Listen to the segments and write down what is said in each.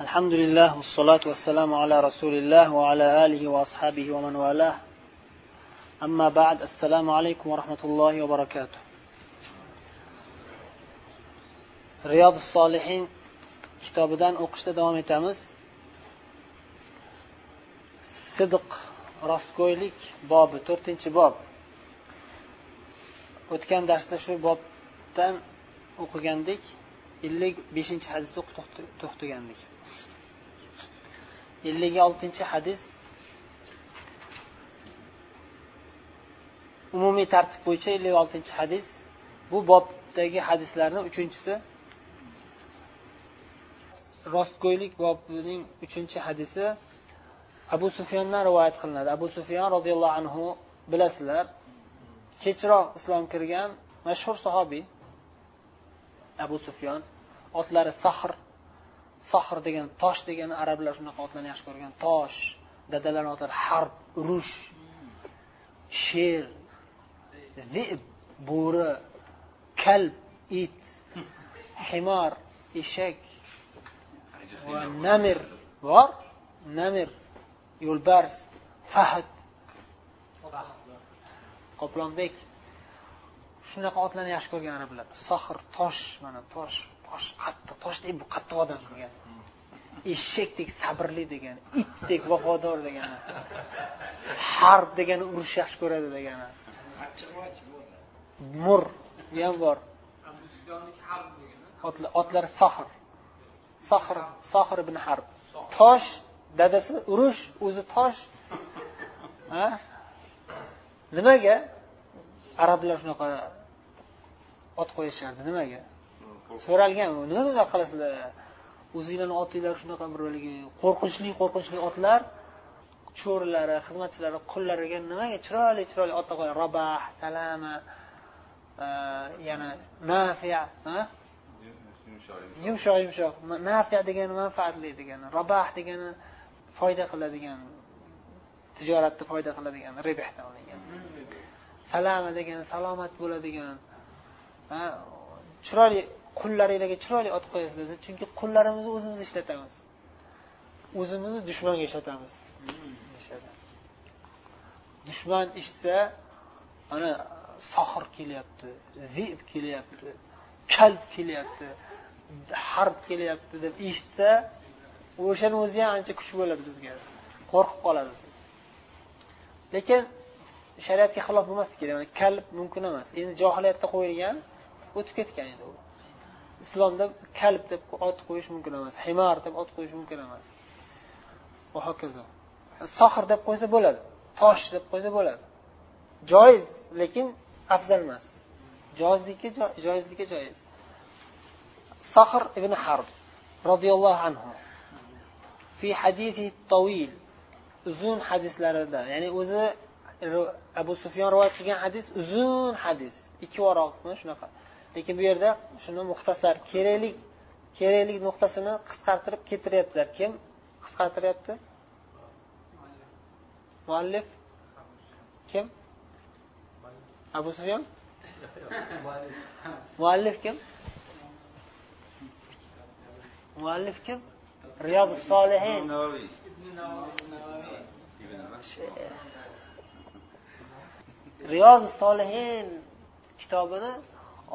الحمد لله والصلاة والسلام على رسول الله وعلى آله وأصحابه ومن والاه أما بعد السلام عليكم ورحمة الله وبركاته رياض الصالحين kitobidan o'qishda davom etamiz sidiq rostgo'ylik bobi to'rtinchi bob o'tgan darsda shu bobdan o'qigandik Ellik beshinchi hadis o'qib to'xtagandik. ellik oltinchi hadis umumiy tartib bo'yicha ellik oltinchi hadis. Bu bobdagi hadislarni uchinchisi. Rostgo'ylik bobining uchinchi hadisi. Abu sufyondan rivoyat qilinadi. Abu sufyon roziyallohu anhu bilasizlar kechroq islom kirgan mashhur sahobiy. Abu sufyon otlari sahr sahr degan tosh degan arablar shunaqa otlarni yaxshi ko'rgan. Tosh dadalarini otlari harb urush sher zib bo'ri kalb it himor eshak va namir. Bor? Namir yo'lbars fahd qoplonbek. Shunaqa otlarni yaxshi ko'rgan arablar sohir tosh mana tosh tosh qattiq toshdek bu qattiq odam degan. Eshakdek sabrli degan itdek vafodor degani harb degani urush yaxshi ko'radi degani mur bu ham bor. Otlari sohir. Sohir sohir ibn harb. Tosh dadasi urush o'zi tosh. Nimaga? Arablar shunaqa ot qo'yishardi nimaga? So'ralgan nimaga unaqa qilasizlar? O'zinglarni otinglar shunaqa bir haligi qo'rqinchli qo'rqinchli otlar cho'rilari xizmatchilari qullariga nimaga chiroyli chiroyli otlar qo'ygan robah salama yana nafiya yumshoq yumshoq. Nafiya degani manfaatli degani robah degani foyda qiladigan tijoratda foyda qiladigan rebihdan olingan. Salama degani salomat bo'ladigan chiroyli qullaringlarga chiroyli ot qo'yasizlar. Chunki qullarimizni o'zimiz ishlatamiz. O'zimizni dushmanga ishlatamiz. Dushman eshitsa ana sohir kelyapti zib kelyapti kalb kelyapti harb kelyapti deb eshitsa o'shani o'zi ham ancha kuch bo'ladi bizga. Qo'rqib qoladi. Lekin shariatga xilof bo'lmasligi kerak. Kalb mumkin emas. Endi johiliyatda qo'yilgan o'tib ketgan edi u. Islomda kalb deb ot qo'yish mumkin emas himar deb ot qo'yish mumkin emas. Va hokazo. Sohir deb qo'ysa bo'ladi tosh deb qo'ysa bo'ladi. Joiz lekin afzal emas. Joizlikka joizlikka joiz. Sohir ibn harb roziyallohu anhu fi hadisi tovil uzun hadislarida ya'ni o'zi abu sufyon rivoyat qilgan hadis uzun hadis ikki varoqmi shunaqa. Lekin bu yerda shuni muxtasar keraklik keraklik nuqtasini qisqartirib keltiryaptilar. Kim qisqartiryapti? Muallif. Kim? Abu sufyon muallif kim? Muallif kim? Riyod solihin riyoz solihin kitobini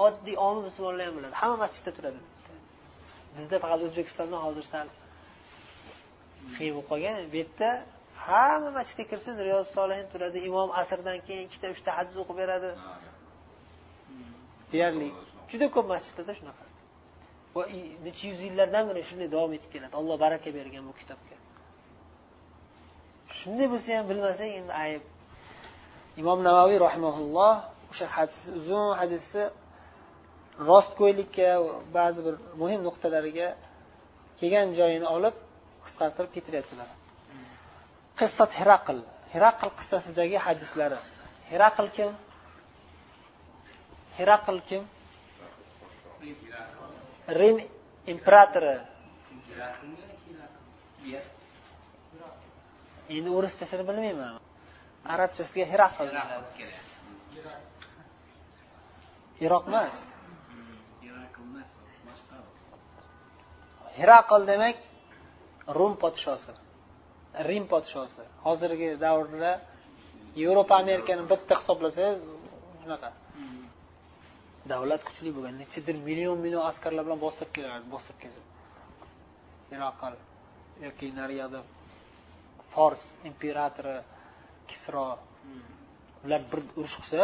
oddiy omi musulmonlar ham biladi hamma masjidda turadi. Bizda faqat o'zbekistonda hozir sal qiyin bo'lib qolgan. Bu yerda hamma masjidga kirsangiz riyoz solihin turadi imom asrdan keyin ikkita uchta hadis o'qib beradi. Deyarli juda ko'p masjidlarda shunaqa. Va necha yuz yillardan beri shunday davom etib keladi. Alloh baraka bergan bu kitobga. Shunday bo'lsa ham bilmasak endi ayb. Imom navoiy rahimaulloh o'sha hadis uzun hadisni rostgo'ylikka ba'zi bir muhim nuqtalariga kelgan joyini olib qisqartirib keltiryaptilar qissat hiraql. Hiraql qissasidagi hadislari. Hiraql kim? Hiraql kim? Rim imperatori. Endi o'rischasini bilmayman. Arabchasiga hiraql. Iroq emas hiraql demak rum podshosi. Rim podshosi. Hozirgi davrda yevropa amerikani bitta hisoblasangiz shunaqa. Davlat kuchli bo'lgan nechadir million million askarlar bilan bostirib kelardi bostirib kelsa. Iroqal yoki nariyada fors imperatori kisro. Ular bir urush qilsa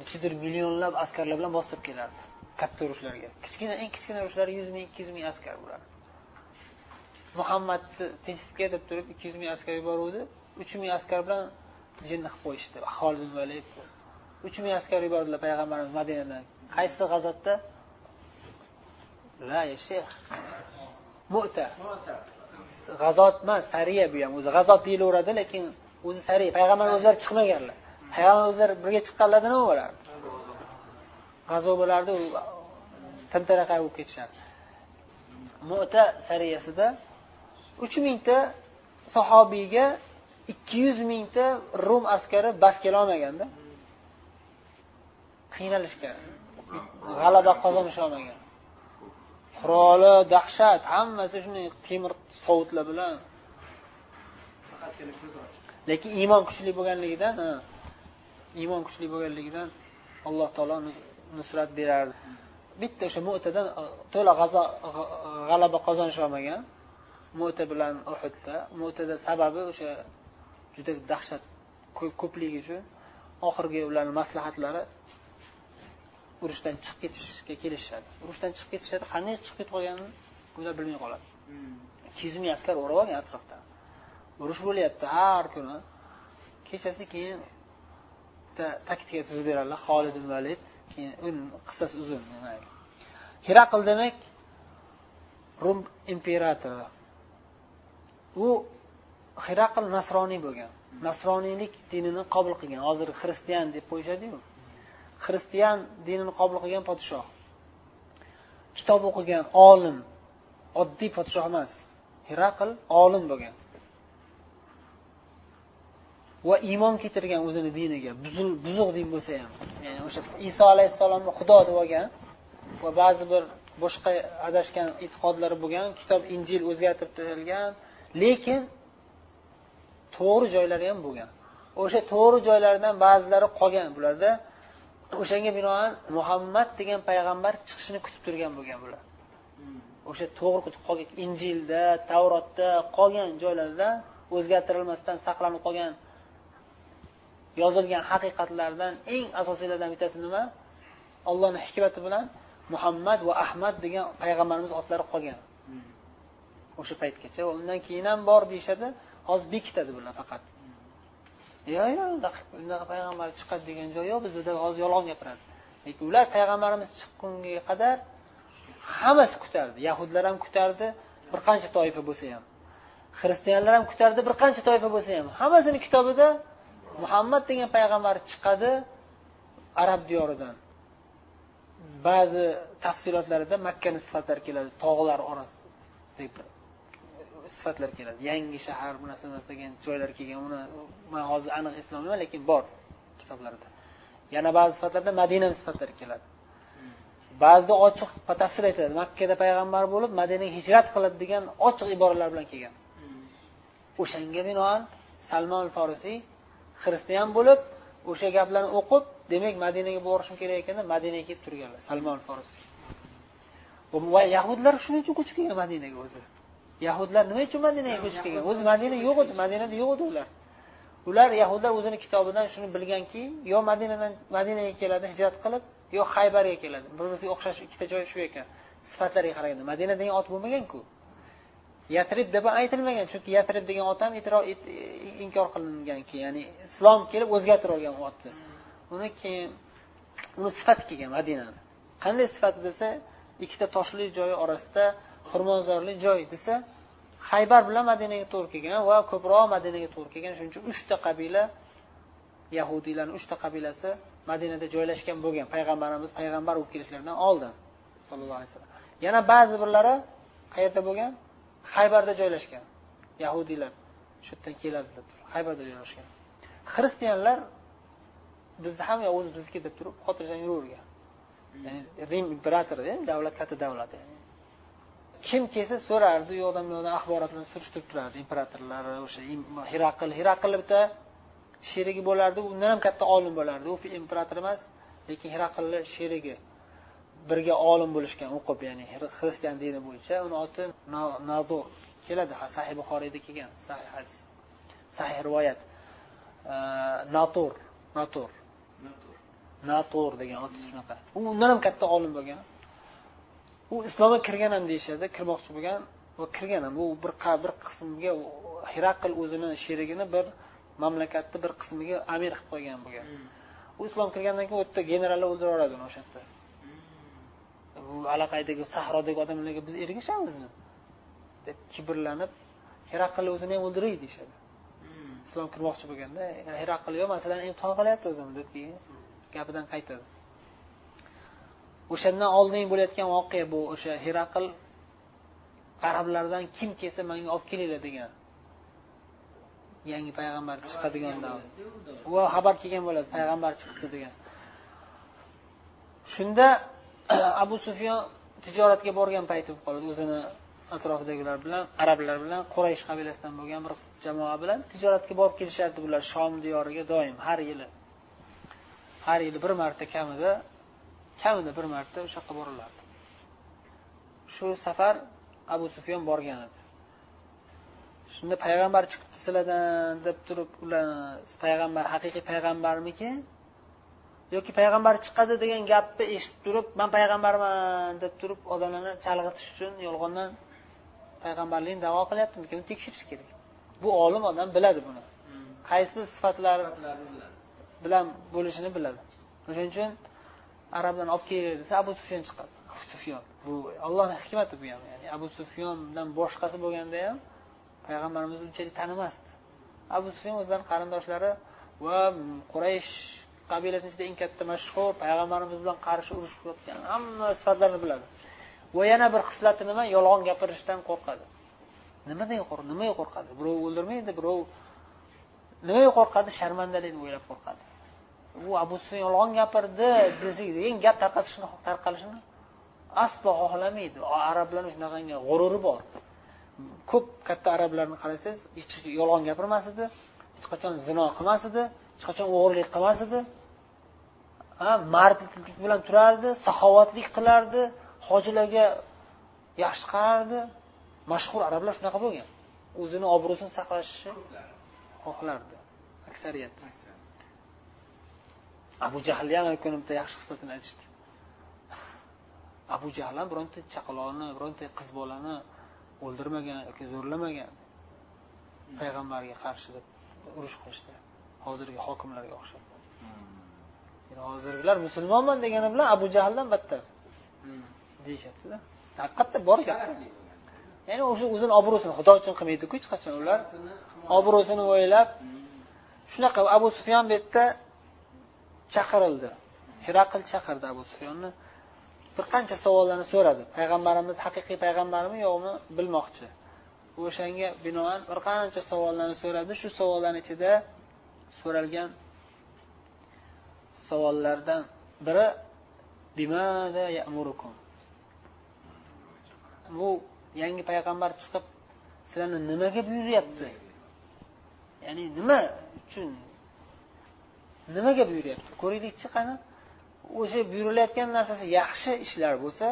nechadir millionlab askarlar bilan bostirib kelardi. Katta urushlarga. Kichkina eng kichkina urushlar yuz ming ikki yuz ming askar bo'ladi. Muhammadni tinchlikka deb turib ikki yuz ming askar yuboruvdi. Uch ming askar bilan jinni qilib qo'yishdi. Holid valid uch ming askar yubordilar payg'ambarimiz madinadan. Qaysi g'azotda? La shayx mu'ta. G'azot emas sariya bu ham. O'zi g'azot deyilaveradi lekin o'zi sariya. Payg'ambar o'zlari chiqmaganlar. Payg'ambar o'zlari birga chiqqanlarda nima bo'lardi g'azo bo'lardi u tantanaqa bo'lib ketishardi mu'ta sariyasida uch mingta sahobiyga ikki yuz mingta rum askari bas kelolmaganda qiynalishgan. G'alaba qozonisholmagan quroli dahshat hammasi shunday temir sovutlar bilan. Lekin iymon kuchli bo'lganligidan iymon kuchli bo'lganligidan alloh taolo nusrat berardi. Bitta o'sha mu'tadan to'la g'alaba qozonisholmagan mu'ta bilan uhudda. Mu'tada sababi o'sha juda dahshat ko'pligi uchun oxirgi ularni maslahatlari urushdan chiqib ketishga kelishishadi urushdan chiqib ketishadi. Qanday chiqib ketib qolganini ular bilmay qoladi. Ikki yuz ming askar o'rab olgan atrofdan. Urush bo'lyapti har kuni. Kechasi keyin bitta taktika tuzib beradilar xolid valid keyin qissasi uzun heraql demak rum imperatori. U hiraql nasroniy bo'lgan. Nasroniylik dinini qabul qilgan. Hozir xristian deb qo'yishadiyu. Xristian dinini qabul qilgan podshoh. Kitob o'qigan olim oddiy podshoh emas. Hiraql olim bo'lgan. Va iymon keltirgan o'zini diniga. Buzuq din bo'lsa ham. Ya'ni o'sha iso alayhissalomni xudo deb olgan va ba'zi bir boshqa adashgan e'tiqodlari bo'lgan kitob injil o'zgartirib tashlgan lekin to'g'ri joylari ham bo'lgan. O'sha to'g'ri joylaridan ba'zilari qolgan bularda o'shanga binoan muhammad degan payg'ambar chiqishini kutib turgan bo'lgan bular. O'sha to'g'ri qolgan injilda tavrotda qolgan joylarda o'zgartirilmasdan saqlanib qolgan yozilgan haqiqatlardan eng asosiylardan bittasi nima? Ollohni hikmati bilan muhammad va ahmad degan payg'ambarimiz otlari qolgan. O'sha paytgacha undan keyin ham bor deyishadi hozir bekitadi bular faqat. Yo'q yo'q unaqa payg'ambar chiqadi degan joy yo'q bizda hozir yolg'on gapiradi. Lekin ular payg'ambarimiz chiqqunga qadar hammasi kutardi. Yahudlar ham kutardi bir qancha toifa bo'lsa ham. Xristianlar ham kutardi bir qancha toifa bo'lsa ham. Hammasini kitobida muhammad degan payg'ambar chiqadi arab diyoridan. Ba'zi tafsilotlarida makkani sifatlari keladi tog'lar orasida sifatlar keladi. Yangi shahar bu narsa degan joylar kelgan uni man hozir aniq eslolmayman lekin bor kitoblarda yana ba'zi sifatlarda madina sifatlari keladi. Ba'zida ochiq batafsil aytiladi. Makkada payg'ambar bo'lib madinaga hijrat qiladi degan ochiq iboralar bilan kelgan. O'shanga binoan salmon forisiy xristian bo'lib o'sha gaplarni o'qib demak madinaga borishim kerak ekan deb madinaga kelib turganlar salmon forisiy va yahudlar shuning uchun ko'chib kelgan madinaga o'zi. Yahudlar nima uchun madinaga ko'chib kelgan? O'zi madina yo'q edi madinada yo'q edi ular. Ular yahudlar o'zini kitobidan shuni bilganki yo madinadan madinaga keladi hijrat qilib yo haybarga keladi. Bir biriga o'xshash ikkita joy shu ekan. Sifatlariga qaraganda madina degan ot bo'lmaganku yatrib deb aytilmagan chunki yatrib degan ot ham e, e, inkor qilinganki ya'ni islom kelib o'zgartirib olgan otni. Uni keyin uni sifati kelgan madinani. Qanday sifati desa ikkita toshli joyi orasida xurmozorli joy desa haybar bilan madinaga to'g'ri kelgan va ko'proq madinaga to'g'ri kelgan. Shuning uchun uchta qabila yahudiylarni uchta qabilasi madinada joylashgan bo'lgan. Payg'ambarimiz payg'ambar bo'lib kelishlaridan oldin sallallohu alayhi vasallam. Yana ba'zi birlari qayerda bo'lgan? Haybarda joylashgan yahudiylar shu yerdan keladi deb turib haybarda joylashgan. Xristianlar bizni ham o'zi bizniki deb turib xotirjam yuravergan. Ya'ni rim imperatori davlat katta davlat kim kelsa so'rardi u yoqdan bu yoqdan axborotlarni surishtirib turardi imperatorlar o'sha hiraql hiraql bitta sherigi bo'lardi undan ham katta olim bo'lardi. U imperator emas lekin hiraqlni sherigi birga olim bo'lishgan o'qib ya'ni xristian dini bo'yicha uni oti nadur keladi sahih buxoriyda kelgan sahih hadis sahih rivoyat. Natur natur. Natur. Degan oti shunaqa. U undan ham katta olim bo'lgan. U islomga kirgan ham deyishadi kirmoqchi bo'lgan va kirgan ham. U bir bir qismga hiraql o'zini sherigini bir mamlakatni bir qismiga amir qilib qo'ygan bo'lgan. U islom kirgandan keyin u yerda generallar o'ldirib yuboradi uni o'sha yerda bu allaqaydagi sahrodagi odamlarga biz ergashamizmi? Deb kibrlanib hiraqlni o'zini ham o'ldiray deyishadi. Islom kirmoqchi bo'lganda hiraql yo masalani imtihon qilyapti o'zim deb keyin gapidan qaytadi. O'shandan oldin bo'layotgan voqea bu o'sha hiraql arablardan kim kelsa manga olib kelinglar degan yangi payg'ambar chiqadigandan u xabar kelgan bo'ladi payg'ambar chiqibdi degan. Shunda abu sufyon tijoratga borgan payti bo'lib qoladi o'zini atrofidagilar bilan arablar bilan quraysh qabilasidan bo'lgan bir jamoa bilan tijoratga borib kelishardi bular shom diyoriga doim har yili. Har yili bir marta kamida kamida bir marta o'sha yoqqa borilardi. Shu safar abu sufyon borgan edi. Shunda payg'ambar chiqibdi sizlardan deb turib ular payg'ambar haqiqiy payg'ambarmikin yoki payg'ambar chiqadi degan gapni eshitib turib man payg'ambarman deb turib odamlarni chalg'itish uchun yolg'ondan payg'ambarlikni davo qilyaptimikin uni tekshirish kerak. Bu olim odam biladi buni. Qaysi sifatlar bilan bo'lishini biladi. O'shaning uchun arabdan olib kelinglar desa abu sufyon chiqadi. Abu sufyon. Bu ollohni hikmati bu ham ya'ni abu sufyondan boshqasi bo'lganda ham payg'ambarimizni unchalik tanimasdi. Abu sufyon o'zlarini qarindoshlari va quraysh qabilasini ichida eng katta mashhur payg'ambarimiz bilan qarshi urush qilayotgan hamma sifatlarni biladi. Va yana bir xislati nima? Yolg'on gapirishdan qo'rqadi. Nimadan nimaga qo'rqadi? Birov o'ldirmaydi birov nimaga qo'rqadi? Sharmandalikni o'ylab qo'rqadi. U abu sufyan yolg'on gapirdi degan gap tarqatishni tarqalishini aslo xohlamaydi. Arablarni shunaqangi g'ururi bor. Ko'p katta arablarni qarasangiz hech yolg'on gapirmas edi hech qachon zino qilmas edi hech qachon o'g'irlik qilmas edi. Mardlik bilan turardi saxovatlik qilardi hojilarga yaxshi qarardi. Mashhur arablar shunaqa bo'lgan. O'zini obro'sini saqlashni xohlardi aksariyat. Abu jahlni ham kun bitta yaxshi xislatini aytishdi. Abu jahl ham bironta chaqaloqni bironta qiz bolani o'ldirmagan yoki zo'rlamagan payg'ambarga qarshi deb urush qilishdi. Hozirgi hokimlarga o'xshab. Hmm. Hozirgilar musulmonman degani bilan abu jahldan battar deyishyaptida. Haqiqatda bor gapda. Ya'ni o'sha o'zini obro'sini xudo uchun qilmaydiku hech qachon. Ular obro'sini o'ylab shunaqa abu sufyon bu yerda chaqirildi. Hiraql chaqirdi abu sufyonni. Bir qancha savollarni so'radi. Payg'ambarimiz haqiqiy payg'ambarmi yo'qmi bilmoqchi? O'shanga binoan bir qancha savollarni so'radi. Shu savollarni ichida so'ralgan savollardan biri bimada yamurukum? Bu yangi payg'ambar chiqib sizlarni nimaga buyuryapti? Ya'ni nima uchun? Nimaga buyuryapti? Ko'raylikchi qani? O'sha buyurilayotgan narsasi yaxshi ishlar bo'lsa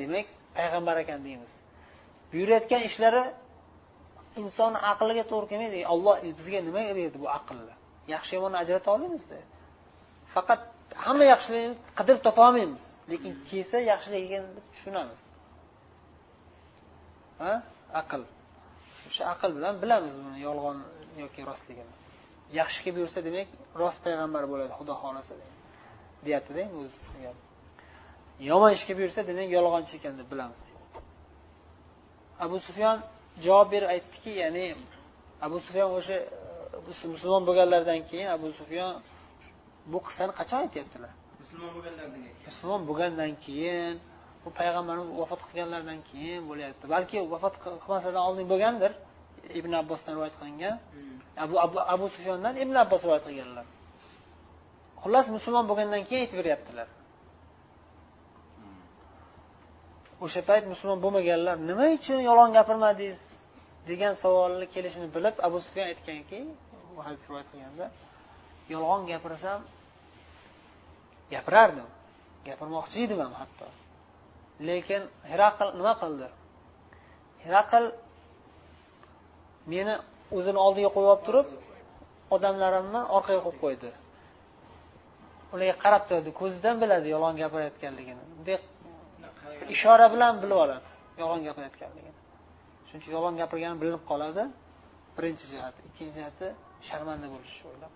demak payg'ambar ekan deymiz. Buyurayotgan ishlari inson aqliga to'g'ri kelmaydi. Olloh bizga nima berdi bu aqlni? Yaxshi yomonni ajrata olmaymizda. Faqat hamma yaxshilikni qidirib topolmaymiz lekin kelsa yaxshilik ekan deb tushunamiz. Ha? Aql. O'sha aql bilan bilamiz buni yolg'on yoki rostligini. Yaxshiga buyursa demak rost payg'ambar bo'ladi xudo xohlasa deyaptida o'zi yomon ishga buyursa demak yolg'onchi ekan deb bilamiz abu sufyon javob berib aytdiki ya'ni abu sufyon o'sha e, musulmon bo'lganlaridan keyin abu sufyon bu qissani qachon aytyaptilar? Musulmon bo'lganlaridan keyin. Musulmon bo'lgandan keyin bu payg'ambarimiz vafot qilganlaridan keyin bo'lyapti. Balki vafot qilmaslardan oldin bo'lgandir. Ibn abbosdan rivoyat qilingan. Abu abu, abu sufyondan ibn abbos rivoyat qilganlar. Xullas musulmon bo'lgandan keyin aytib beryaptilar. O'sha payt musulmon bo'lmaganlar nima uchun yolg'on gapirmadingiz? degan savolni kelishini bilib abu sufyon aytganki bu hadis rivoyat qilganda yolg'on gapirsam gapirardim. Gapirmoqchi edim ham hatto. Lekin heraql nima qildi? Heraql meni o'zini oldiga qo'yib olib turib odamlarimni orqaga qo'yib qo'ydi. Ularga qarab turadi ko'zidan biladi yolg'on gapirayotganligini. Bunday ishora bilan bilib oladi yolg'on gapirayotganligini. Shuning uchun yolg'on gapirgani bilinib qoladi. Birinchi jihati ikkinchi jihati sharmanda bo'lish o'ylab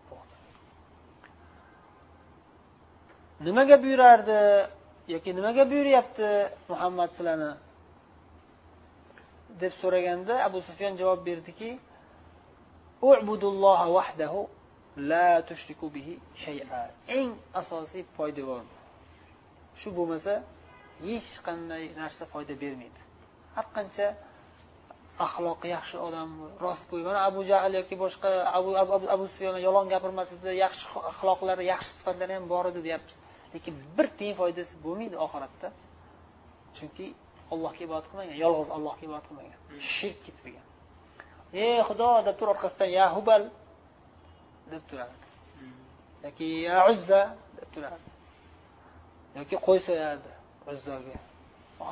nimaga buyurardi yoki nimaga buyuryapti muhammad sizlarni deb so'raganda abu sufyan javob berdiki la tushriku bihi shay'a. Eng asosiy poydevor. Shu bo'lmasa hech qanday narsa foyda bermaydi. Har qancha axloqi yaxshi odam rostgo'y mana abu jahl yoki boshqa abu abu, abu sufyon yolg'on gapirmas edi yaxshi axloqlari yaxshi sifatlari ham bor edi deyapmiz. Lekin bir tiyin foydasi bo'lmaydi oxiratda. Chunki allohga ibodat qilmagan yolg'iz allohga ibodat qilmagan. Shirk keltirgan. Ey xudo deb turib orqasidan ya hubal deb turardi. Yoki ya uzza deb turardi. Yoki qo'y so'yardi uzzoga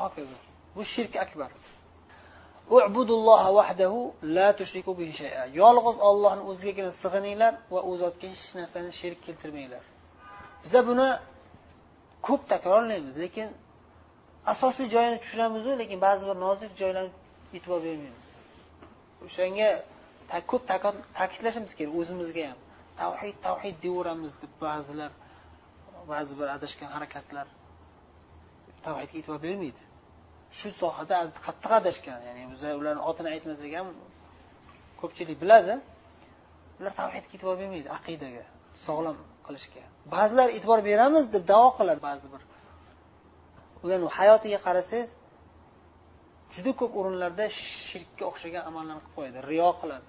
hokazo. Bu shirk akbar. Yolg'iz ollohni o'zigagina sig'ininglar va u zotga hech narsani sherik keltirmanglar. Biza buni ko'p takrorlaymiz lekin asosiy joyini tushunamizu lekin ba'zi bir nozik joylarni e'tibor bermaymiz. O'shanga ko'p ta'kidlashimiz kerak o'zimizga ham. Tavhid tavhid deyaveramiz deb ba'zilar ba'zi bir adashgan harakatlar tavhidga e'tibor bermaydi. Shu sohada qattiq adashgan ya'ni biz ularni otini aytmasak ham ko'pchilik biladi ular tavhidga e'tibor bermaydi aqidaga sog'lom qilishga. Ba'zilar e'tibor beramiz deb davo qiladi ba'zi bir ularni hayotiga qarasangiz juda ko'p o'rinlarda shirkka o'xshagan amallarni qilib qo'yadi riyo qiladi.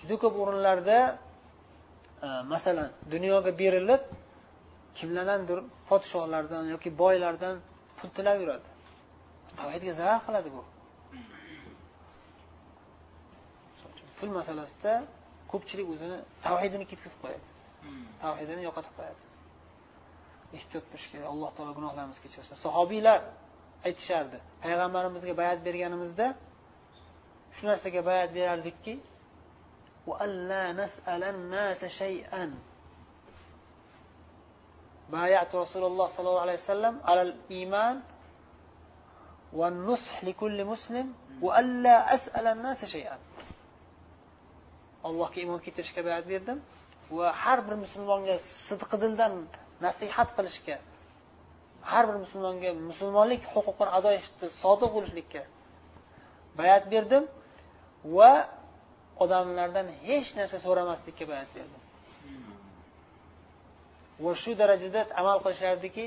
Juda ko'p o'rinlarda e, masalan dunyoga berilib kimlardandir podshohlardan yoki boylardan pul tilab yuradi. Tavhidga zarar qiladi bu. Pul masalasida ko'pchilik o'zini tavhidini ketkazib qo'yadi. tavhidini yo'qotib qo'yadi ehtiyot bo'lish kerak alloh taolo gunohlarimizni kechirsin sahobiylar aytishardi payg'ambarimizga bayat berganimizda shu narsaga bayat berardikki بايعت رسول الله صلى الله عليه وسلم على الإيمان والنصح لكل مسلم وألا أسأل الناس شيئا allohga iymon keltirishga bayat berdim Va har bir musulmonga sidqi dildan nasihat qilishga har bir musulmonga musulmonlik huquqini ado etishda sodiq bo'lishlikka bayat berdim va odamlardan hech narsa so'ramaslikka bayat berdim. Va shu darajada amal qilishardiki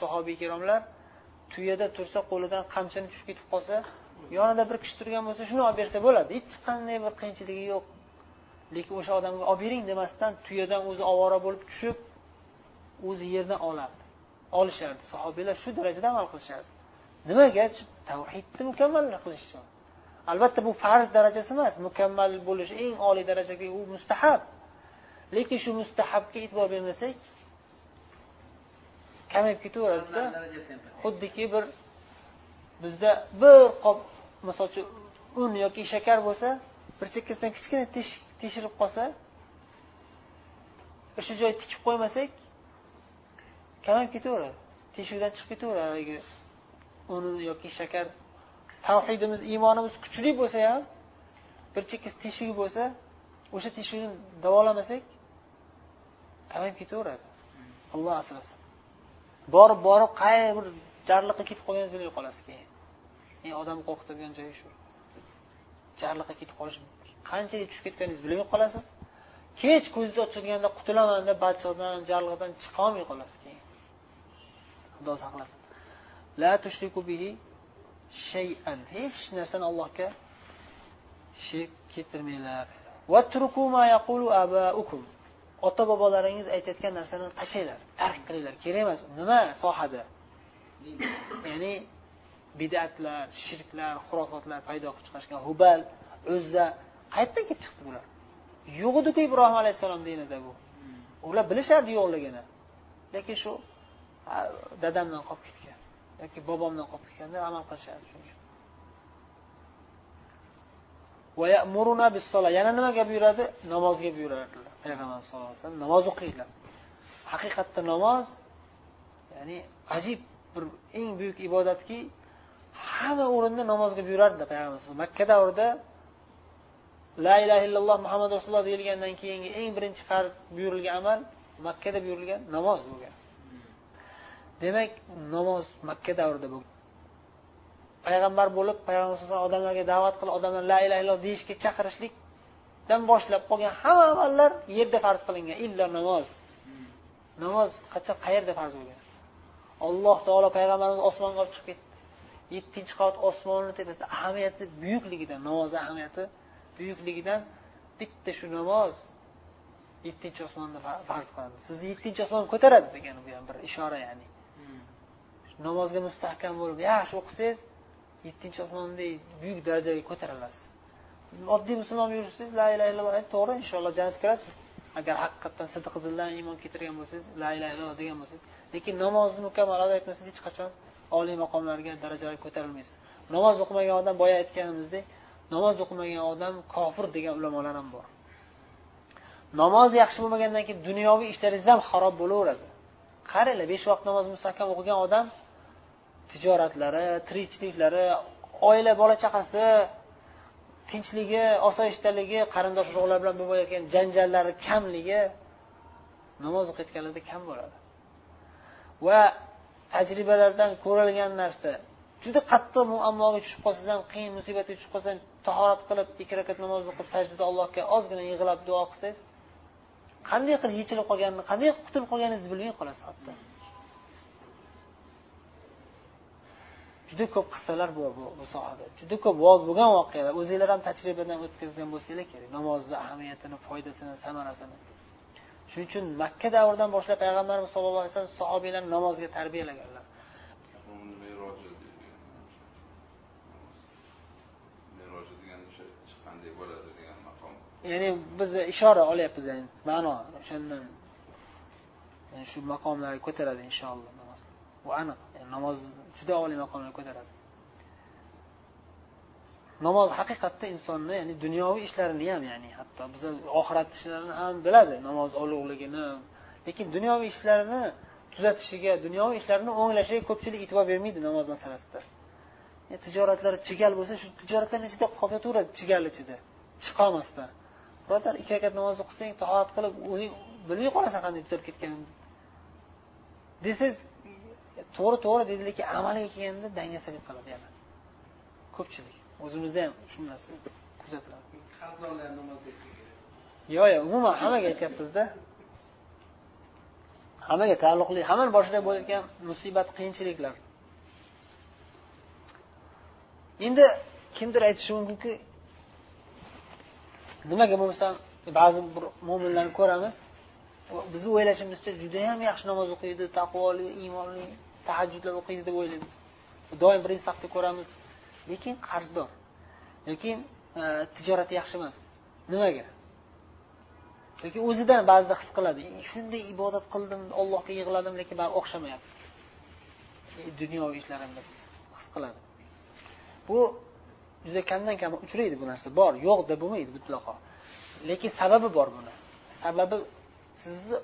sahobiy ikromlar tuyada tursa qo'lidan qamchini tushib ketib qolsa yonida bir kishi turgan bo'lsa shuni olib bersa bo'ladi. Hech qanday bir qiyinchiligi yo'q. Lekin o'sha odamga olib bering demasdan tuyadan o'zi ovora bo'lib tushib o'zi yerdan olardi olishardi. Sahobiylar shu darajada amal qilishardi. Nimaga? Tavhidni mukammal qilish uchun. Albatta bu farz darajasi emas mukammal bo'lish eng oliy darajadagi u mustahab. Lekin shu mustahabga e'tibor bermasak kamayib ketaveradida. Xuddiki bir bizda bir qop misol uchun un yoki shakar bo'lsa bir chekkasidan kichkina teshik teshilib qolsa o'sha joy tikib qo'ymasak kamayib ketaveradi teshikdan chiqib ketaveradi haligi un yoki shakar. Tavhidimiz iymonimiz kuchli bo'lsa ham bir chekkasi teshigi bo'lsa o'sha teshikni davolamasak kamayib ketaveradi. Alloh asrasin. Borib borib qay bir jarliqqa ketib qolganingizni bilmay qolasiz keyin. Eng odamni qo'rqitadigan joyi shu. Jarliqqa ketib qolish qanchaga tushib ketganingizni bilmay qolasiz. Kech ko'zingiz ochilganda qutulaman deb balchiqdan jarliqdan chiqolmay qolasiz keyin. Xudo saqlasin. La tushriku bihi shay'an. Hech narsani allohga shirk keltirmanglar. Ota bobolaringiz aytayotgan narsani tashlanglar tark qilinglar. Kerak emas. Nima sohada? Ya'ni bidatlar shirklar xurofotlar paydo qilib chiqarishgan. Hubal o'zza qayerdan kelib chiqdi bular? Yo'q ediku ibrohim alayhissalom dinida bu. Ular bilishardi yo'qligini. Lekin shu dadamdan qolib ketgan yoki bobomdan qolib ketganda amal qilishardi shunga. Yana nimaga buyuradi? Namozga buyurardilar. Payg'ambar sallallohu alayhi vasallam namoz o'qinglar haqiqatda namoz ya'ni ajib bir eng buyuk ibodatki hamma o'rinda namozga buyurardilar payg'ambar makka davrida la ilaha illalloh muhammad rasululloh deyilgandan keyingi eng birinchi farz buyurilgan amal makkada buyurilgan namoz bo'lgan. Demak namoz makka davrida bo'lgan. Payg'ambar bo'lib payg'ambar alayhisalom odamlarga da'vat qilib odamlar la ilaha illalloh deyishga chaqirishlikdan boshlab qolgan hamma amallar yerda farz qilingan illo namoz. Namoz qachon qayerda farz bo'lgan? Alloh taolo payg'ambarimiz osmonga olib chiqib ketdi. Yettinchi qavat osmonni tepasida ahamiyati buyukligidan namozni ahamiyati buyukligidan bitta shu namoz yettinchi osmonda farz qilindi sizni yettinchi osmon ko'taradi degani bu ham bir ishora ya'ni. Namozga mustahkam bo'lib yaxshi o'qisangiz yettinchi osmondek buyuk darajaga ko'tarilasiz oddiy musulmon yursangiz la ilaha illalloh to'g'ri inshaalloh jannatga kirasiz. Agar haqiqatdan sidqi dildan iymon keltirgan bo'lsangiz la ilaha illalloh degan bo'lsangiz lekin namozni mukammal ado etmasangiz hech qachon oliy maqomlarga darajalarga ko'tarilmaysiz. Namoz o'qimagan odam boya aytganimizdek namoz o'qimagan odam kofir degan ulamolar ham bor. Namoz yaxshi bo'lmagandan keyin dunyoviy ishlaringiz ham xarob bo'laveradi. Qaranglar besh vaqt namoz mustahkam o'qigan odam tijoratlari tirikchiliklari oila bola chaqasi tinchligi osoyishtaligi qarindosh urug'lar bilan bo'layotgan janjallari kamligi namoz o'qiyotganlarda kam bo'ladi. Va tajribalardan ko'rilgan narsa juda qattiq muammoga tushib qolsangiz ham qiyin musibatga tushib qolsangiz tahorat qilib ikki rakat namoz o'qib sajdada allohga ozgina yig'lab duo qilsangiz qanday qilib yechilib qolganini qanday qilib qutulib qolganingizni bilmay qolasiz hatto. Juda ko'p qissalar bor bu, bu sohada. Juda ko'p bo'lgan voqealar. O'zinglar ham tajribadan o'tkazgan bo'lsanglar kerak. Namozni ahamiyatini foydasini samarasini. Shuning uchun makka davridan boshlab payg'ambarimiz sallallohu alayhi vasallam sahobiylarni namozga tarbiyalaganlar ya'ni biz ishora olyapmiz yani ma'no o'shandan. Yani shu maqomlarga ko'taradi inshaalloh namoz. Bu aniq yani namoz juda oliy maqomlarga ko'taradi. Namoz haqiqatda insonni ya'ni dunyoviy ishlarini ham ya'ni hatto biz oxirat ishlarini ham biladi namoz ulug'ligini lekin dunyoviy ishlarini tuzatishiga dunyoviy ishlarini o'nglashiga ko'pchilik e'tibor bermaydi namoz masalasida. Tijoratlari chigal bo'lsa shu tijoratlarni ichida qolib yotaveradi chigal ichida chiqolmasdan birodar ikki rakat namoz o'qisang toat qilib o'zing bilmay qolasan qanday tuzalib ketganini desangiz to'g'ri to'g'ri deydi lekin amaliga kelganda dangasalik qiladi yana ko'pchilik. O'zimizda ham shu narsa kuzatiladi. Yo'q yo'q umuman hammaga aytyapmizda. Hammaga taalluqli hammani boshida bo'layotgan musibat qiyinchiliklar. Endi kimdir aytishi mumkinki nimaga bo'lmasa ba'zi bir mo'minlarni ko'ramiz. Bizni o'ylashimizcha judayam yaxshi namoz o'qiydi taqvoli iymonli tahajjudlar o'qiydi deb o'ylaymiz. Doim birinchi safda ko'ramiz. Lekin qarzdor lekin e, tijorati yaxshi emas. Nimaga? Yoki o'zidan ba'zida his qiladi. Shunday ibodat qildim allohga yig'ladim lekin baribir o'xshamayapti. Dunyoviy ishlarimda his qiladi. Bu juda kamdan kam uchraydi bu narsa. Bor yo'q deb bo'lmaydi mutlaqo. Lekin sababi bor buni. Sababi sizni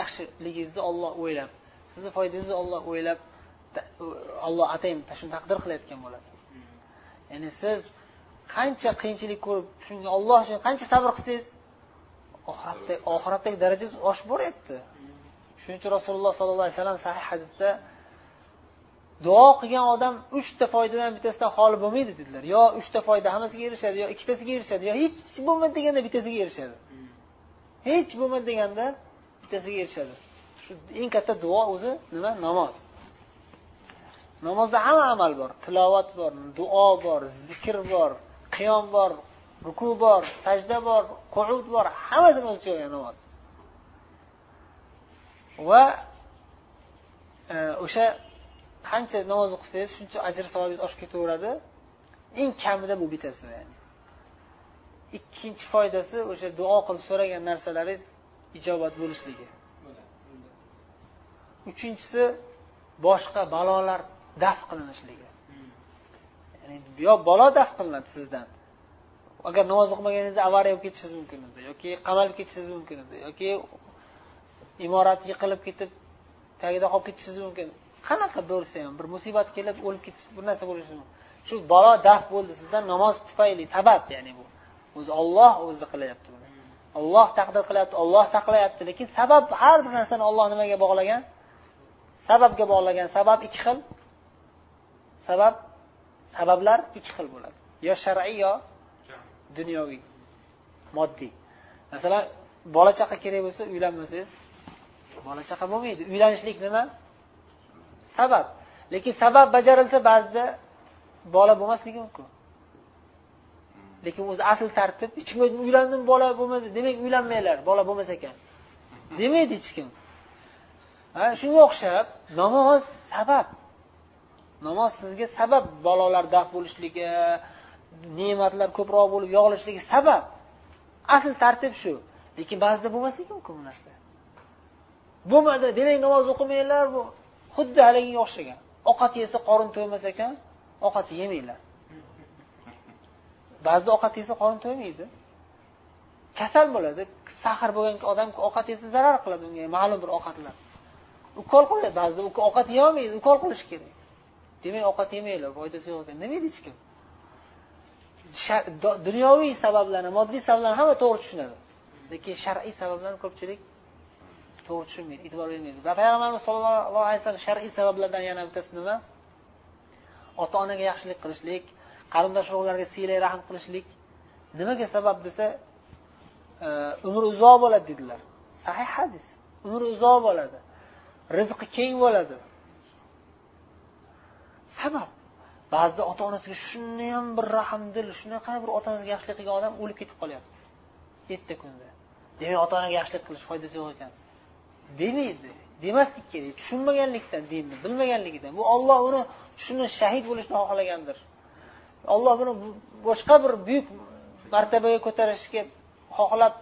yaxshiligingizni olloh o'ylab sizni foydangizni olloh o'ylab olloh atayin shuni taqdir qilayotgan bo'ladi. Ya'ni siz qancha qiyinchilik ko'rib shunga olloh uchun qancha sabr qilsangiz oxiratda oxiratdagi darajangiz oshib boryapti. Shuning uchun rasululloh sollallohu alayhi vasallam sahih hadisda duo qilgan odam uchta foydadan bittasidan xoli bo'lmaydi dedilar. Yo uchta foyda hammasiga erishadi yo ikkitasiga erishadi yo hech bo'lmadi deganda bittasiga erishadi. Hech bo'lmadi deganda bittasiga erishadi. Shu eng katta duo o'zi nima? Namoz. Namozda hamma amal bor. Tilovat bor duo bor zikr bor qiyom bor ruku bor sajda bor qu'ud bor hammasini o'z ichiga olgan namoz. Va e, o'sha qancha namoz o'qisangiz shuncha ajr savobingiz oshib ketaveradi. Eng kamida bu bittasi ya'ni. Ikkinchi foydasi o'sha duo qilib so'ragan narsalaringiz ijobat bo'lishligi. Uchinchisi boshqa balolar daf qilinishligi. Ya'ni yo balo daf qilinadi sizdan. Agar namoz o'qimaganingizda avariya bo'lib ketishingiz mumkin edi yoki qamalib ketishingiz mumkin edi yoki imorat yiqilib ketib tagida qolib ketishingiz mumkin qanaqa bo'lsa ham bir musibat kelib o'lib ketish bir narsa bo'lishi mumkin. Shu balo daf bo'ldi sizdan namoz tufayli sabab ya'ni bu. O'zi olloh o'zi qilyapti buni. Olloh taqdir qilyapti olloh saqlayapti lekin sabab har bir narsani olloh nimaga bog'lagan? Sababga bog'lagan. Sabab ikki xil. Sabab sabablar ikki xil bo'ladi. Yo shar'iy yo dunyoviy moddiy. Masalan bola chaqa kerak bo'lsa uylanmasangiz bola chaqa bo'lmaydi. Uylanishlik nima? Sabab. Lekin sabab bajarilsa ba'zida bola bo'lmasligi mumkin. Lekin o'zi asl tartib hech kim uylandim bola bo'lmadi. Demak uylanmanglar bola bo'lmas ekan. Demaydi hech kim. Shunga o'xshab namoz sabab. Namoz sizga sabab balolar daf bo'lishligi ne'matlar ko'proq bo'lib yog'ilishligi sabab. Asl tartib shu. Lekin ba'zida bo'lmasligi mumkin bu narsa. Bo'lmadi demak namoz o'qimanglar bu xuddi haligiga o'xshagan. Ovqat yesa qorin to'ymas ekan ovqat yemanglar. Ba'zida ovqat yesa qorin to'ymaydi. Kasal bo'ladi. Sahr bo'lgan odam ovqat yesa zarar qiladi unga. Ma'lum bir ovqatlar. Ukol qo'yadi ba'zida ovqat yeyolmaydi ukol qilish kerak. Demak ovqat yemanglar foydasi yo'q ekan. Demaydi hech kim. Dunyoviy sabablarni moddiy sabablarni hamma to'g'ri tushunadi. Lekin shar'iy sabablarni ko'pchilik to'g'ri tushunmaydi e'tibor bermaydi. Va payg'ambarimiz sollallohu alayhi vasallam shar'iy sabablardan yana bittasi nima? Ota onaga yaxshilik qilishlik qarindosh urug'larga siylay rahm qilishlik nimaga sabab desa e, umri uzoq bo'ladi dedilar. Sahih hadis. Umri uzoq bo'ladi. Rizqi keng bo'ladi. Sabab? Ba'zida ota onasiga shundayam bir rahmdil shunaqa bir ota onasiga yaxshilik qilgan odam o'lib ketib qolyapti. Erta kunda. Demak ota onaga yaxshilik qilish foydasi yo'q ekan. Demaydi. Demaslik kerak tushunmaganlikdan dinni bilmaganligidan. Bu olloh uni shuni shahid bo'lishni xohlagandir. Olloh buni boshqa bir buyuk martabaga ko'tarishga xohlab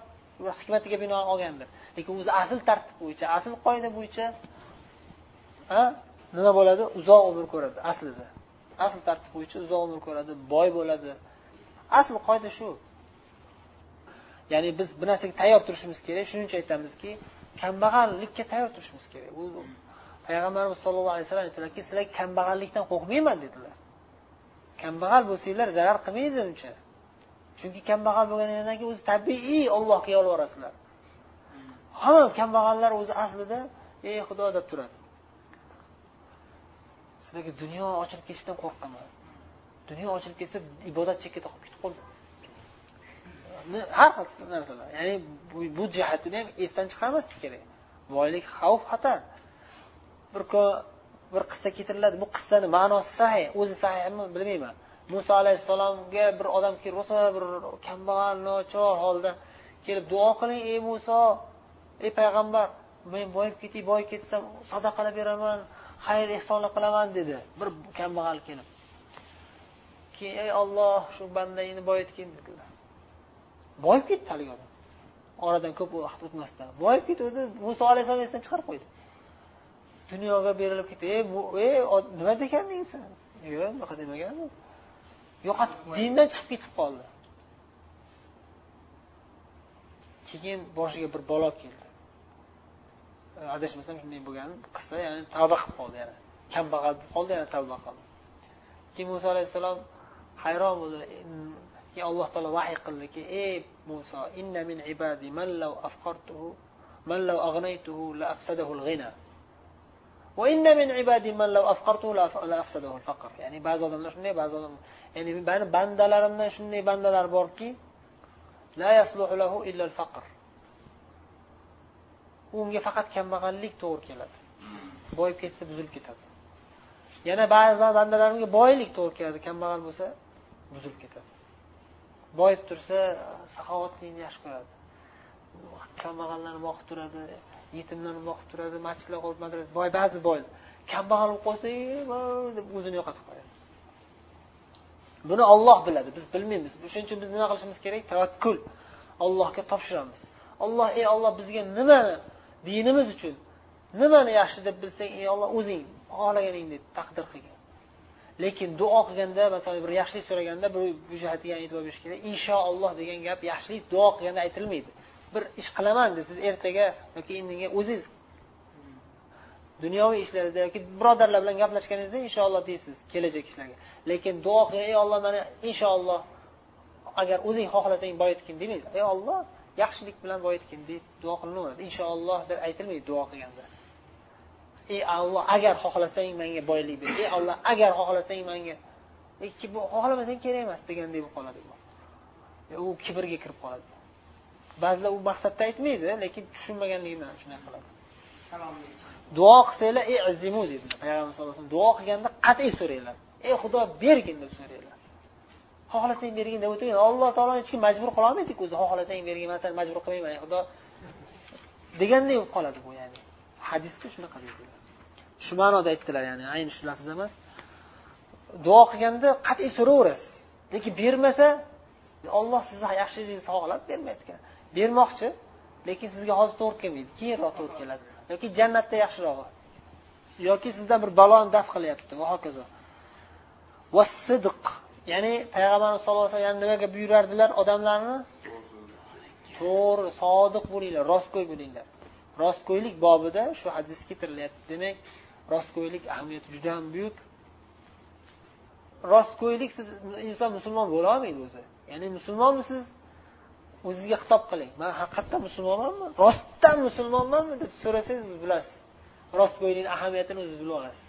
hikmatiga binoan olgandir. Lekin o'zi asl tartib bo'yicha asl qoida bo'yicha nima bo'ladi? Uzoq umr ko'radi aslida. Asl tartib bo'yicha uzoq umr ko'radi boy bo'ladi. Asl qoida shu. Ya'ni biz bir narsaga tayyor turishimiz kerak. Shuning uchun aytamizki kambag'allikka tayyor turishimiz kerak. Bu payg'ambarimiz sollallohu alayhi vasallam aytdilarki sizlar kambag'allikdan qo'rqmayman dedilar. Kambag'al bo'lsanglar zarar qilmaydi uncha. Chunki kambag'al bo'lganingdan keyin o'zi tabiiy ollohga yolvorasizlar. Hamma kambag'allar o'zi aslida ey xudo deb turadi. Sizlarga dunyo ochilib ketishidan qo'rqaman dunyo ochilib ketsa ibodat chekkada qolib ketib qoldi har xil narsalar. Ya'ni bu jihatini ham esdan chiqarmaslik kerak. Boylik xavf xatar bir kun bir qissa keltiriladi bu qissani ma'nosi sahiy o'zi sahihmi bilmayman. Muso alayhissalomga bir odam kelib rosa bir kambag'al nochor holda kelib duo qiling ey muso ey payg'ambar men boyib ketay boyib ketsam sadaqalar beraman xayr ehsonlar qilaman dedi. Bir kambag'al kelib. Keyin ey olloh shu bandangni boyitgin dedilar. Boyib ketdi haligi odam oradan ko'p vaqt o'tmasdan. Boyib ketuvdi muso alayhissalom esdan chiqarib qo'ydi. Dunyoga berilib ketdi. Ey nima deganding san yo'q unaqa demagan yo'qotib dindan chiqib ketib qoldi. Keyin boshiga bir balo keldi. Adashmasam shunday bo'lgan qissa ya'ni tavba qilib qoldi yana. Kambag'al bo'lib qoldi yana tavba qildi. Keyin muso alayhissalom hayron bo'ldi. Keyin alloh taolo vahiy qildiki ey muso inna min ibadi man law afqartuhu man law aghnaytuhu la afsadahu al-ghina va inna min ibadi man law afqartuhu la afsadahu al-faqr ya'ni ba'zi odamlar shunday ba'zi odam ya'ni mani bandalarimdan shunday bandalar borki la yasluhu lahu illa al-faqr unga faqat kambag'allik to'g'ri keladi boyib ketsa buzilib ketadi yana ba'zi bandalarimga boylik to'g'ri keladi kambag'al bo'lsa buzilib ketadi boyib tursa saxovatlikni yaxshi ko'radi. Kambag'allarni boqib turadi yetimlarni boqib turadi masjidlar qurib madrasa. Boy ba'zi boy kambag'al bo'lib qolsa deb o'zini yo'qotib qo'yadi. Buni olloh biladi. Biz bilmaymiz. Shuning uchun biz nima qilishimiz kerak? Tavakkul. Allohga topshiramiz. Olloh ey olloh bizga nimani dinimiz uchun nimani yaxshi deb bilsang ey olloh o'zing xohlaganingdek taqdir qilgin lekin duo qilganda masalan bir yaxshilik so'raganda bir bu jihatiga e'tibor berish kerak. Inshaalloh degan gap yaxshilik duo qilganda aytilmaydi. Bir ish qilaman desangiz ertaga yoki indinga o'zingiz dunyoviy ishlaringizda yoki birodarlar bilan gaplashganingizda inshaalloh deysiz kelajak ishlarga. Lekin duo qilgan ey olloh mana inshaalloh agar o'zing xohlasang boyitgin demaysiz. Ey olloh yaxshilik bilan boyitgin deb duo qilinaveradi inshaalloh deb aytilmaydi duo qilganda. Ey olloh agar xohlasang menga boylik ber. Ey olloh agar xohlasang menga. Xohlamasang kerak emas deganday bo'lib qoladi u. Kibrga kirib qoladi. Ba'zilar u maqsadda aytmaydi lekin tushunmaganligidan shunday qiladi. Duo qilsanglar ey azimu dedilar payg'ambar sallallohu alayhi vasallam duo qilganda qat'iy so'ranglar. Ey xudo bergin deb so'ranglar. Xohlasang bergin deb o'tirgan alloh taoloni hech kim majbur qilolmaydiku o'zi. Xohlasang bergin man seni majbur qilmayman xudo. Deganday bo'lib qoladi bu ya'ni. Hadisda shunaqa deydilar shu ma'noda aytdilar ya'ni ayni shu lafz emas. Duo qilganda qat'iy so'raverasiz. Lekin bermasa olloh sizni yaxshiligingizni sog'lab bermayotgan bermoqchi lekin sizga hozir to'g'ri kelmaydi. Keyinroq to'g'ri keladi. Yoki jannatda yaxshirog'i yoki sizdan bir baloni daf qilyapti va hokazo. Va sidq ya'ni payg'ambarimiz sallallohu alayhi vasallam nimaga buyurardilar odamlarni? To'g'ri sodiq bo'linglar rostgo'y bo'linglar. Rostgo'ylik bobida shu hadis keltirilyapti. Demak rostgo'ylik ahamiyati juda ham buyuk. Rostgo'ylik siz inson musulmon bo'la olmaydi o'zi. Ya'ni musulmonmisiz? O'zizga xitob qiling. Man haqiqatdan musulmonmanmi? Rostdan musulmonmanmi deb so'rasangiz siz bilasiz. Rostgo'ylikni ahamiyatini o'ziz bilib olasiz.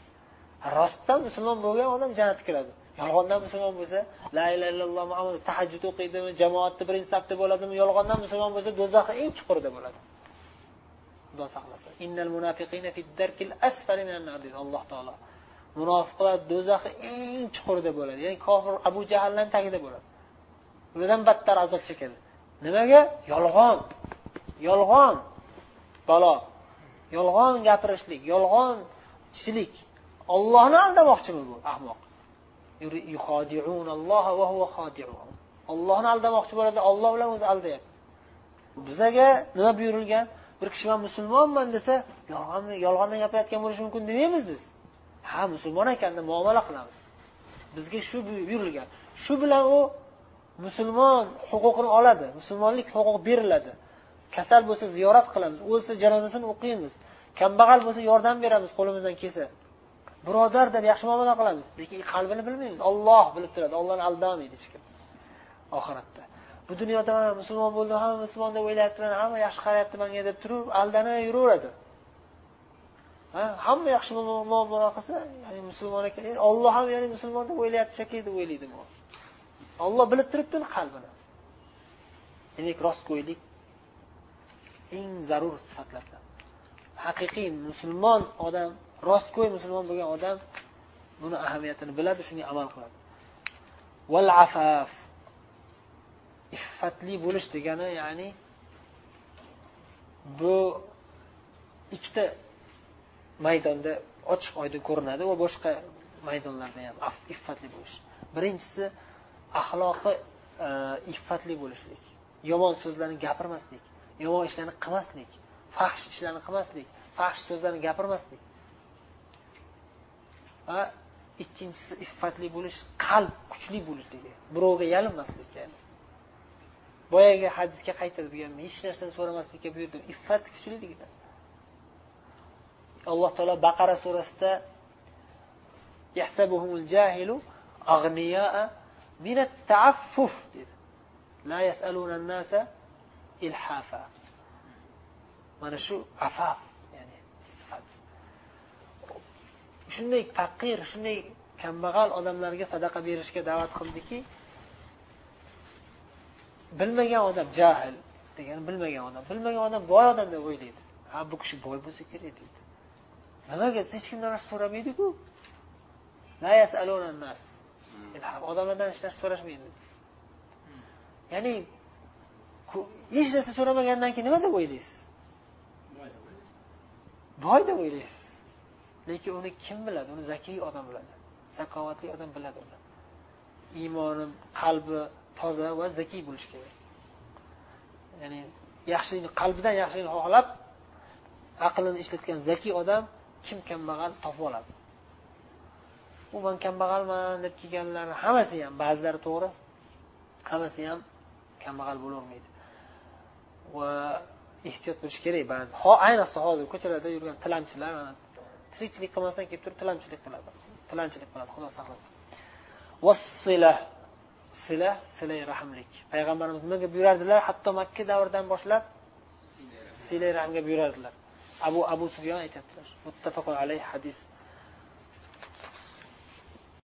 Rostdan musulmon bo'lgan odam jannatga kiradi. Yolg'ondan musulmon bo'lsa la ilaha illalloh muhammad tahajjud o'qiydimi jamoatni birinchi safda bo'ladimi yolg'ondan musulmon bo'lsa do'zaxni eng chuqurida bo'ladi. Xudo saqlasin. Innal munafiqina fi darkil asfali minan nar deydi alloh taolo. Munofiqlar do'zaxi eng chuqurida bo'ladi. Ya'ni kofir abu jahldan tagida bo'ladi. Ulardan battar azob chekadi. Nimaga? Yolg'on. Yolg'on. Balo. Yolg'on gapirishlik yolg'onchilik ollohni aldamoqchimi bu ahmoq? Ollohni aldamoqchi bo'ladi olloh bilan o'zi aldayapti. Bizaga nima buyurilgan? Bir kishi man musulmonman desa yolg'ondan gapirayotgan bo'lishi mumkin demaymiz biz. Ha musulmon ekan deb muomala qilamiz. Bizga shu buyurilgan shu bilan u musulmon huquqini oladi musulmonlik huquqi beriladi. Kasal bo'lsa ziyorat qilamiz o'lsa janozasini o'qiymiz kambag'al bo'lsa yordam beramiz qo'limizdan kelsa. Birodar deb yaxshi muomala qilamiz lekin qalbini bilmaymiz. Olloh bilib turadi ollohni aldamaydi hech kim. Oxiratda. Bu dunyoda man musulmon bo'ldim hamma musulmon deb o'ylayaptiman hamma yaxshi qarayapti manga deb turib aldanib yuraveradi. Hamma yaxshi muomala qilsa ya'ni musulmon ekan olloh ham ya'ni musulmon deb o'ylayapti shekilli deb o'ylaydi olloh bilib turibdi qalbini? Demak rostgo'ylik eng zarur sifatlardan. Haqiqiy musulmon odam rostgo'y musulmon bo'lgan odam buni ahamiyatini biladi shunga amal qiladi. Val afaf iffatli bo'lish degani ya'ni bu ikkita maydonda ochiq oydin ko'rinadi va boshqa maydonlarda ham iffatli bo'lish. Birinchisi axloqi e, iffatli bo'lishlik. Yomon so'zlarni gapirmaslik yomon ishlarni qilmaslik fahsh ishlarni qilmaslik fahsh so'zlarni gapirmaslik. Va ikkinchisi iffatli bo'lish qalb kuchli bo'lishligi birovga yalinmaslik ya'ni boyagi hadisga qaytadi bu ham hech narsani so'ramaslikka buyurdim iffat kuchliligida alloh taolo baqara surasida jahilu taaffuf dedi. La yasaluna nasa ilhafa mana shu afaf ya'ni sifat. Shunday faqir shunday kambag'al odamlarga sadaqa berishga da'vat qildiki bilmagan odam jahl degani bilmagan odam. Bilmagan odam boy odam deb o'ylaydi. Ha bu kishi boy bo'lsa kerak deydi. Nimaga? Hech kimdan narsa so'ramaydiku. Odamlardan hech narsa so'rashmaydi. Ya'ni hech narsa so'ramagandan keyin nima deb o'ylaysiz? Boy deb o'ylaysiz. Lekin uni kim biladi? Uni zakiy odam biladi. Zakovatli odam biladi uni. Iymoni qalbi toza va zakiy bo'lishi kerak. Ya'ni yaxshilikni qalbidan yaxshilikni xohlab aqlini ishlatgan zakiy odam kim kambag'al topib oladi? U man kambag'alman deb kelganlar hammasi ham ba'zilari to'g'ri hammasi ham kambag'al bo'lavermaydi va ehtiyot bo'lish kerak ba'zi. Ayniqsa hozir ko'chalarda yurgan tilamchilar tirikchilik qilmasdan kelib turib tilamchilik qiladi. Tilanchilik qiladi xudo saqlasin. Vassila sila silay rahmlik. Payg'ambarimiz nimaga buyurardilar hatto makka davridan boshlab silay rahmga buyurardilar. Abu abu sufyon aytyaptilar. Muttafaqun alayh hadis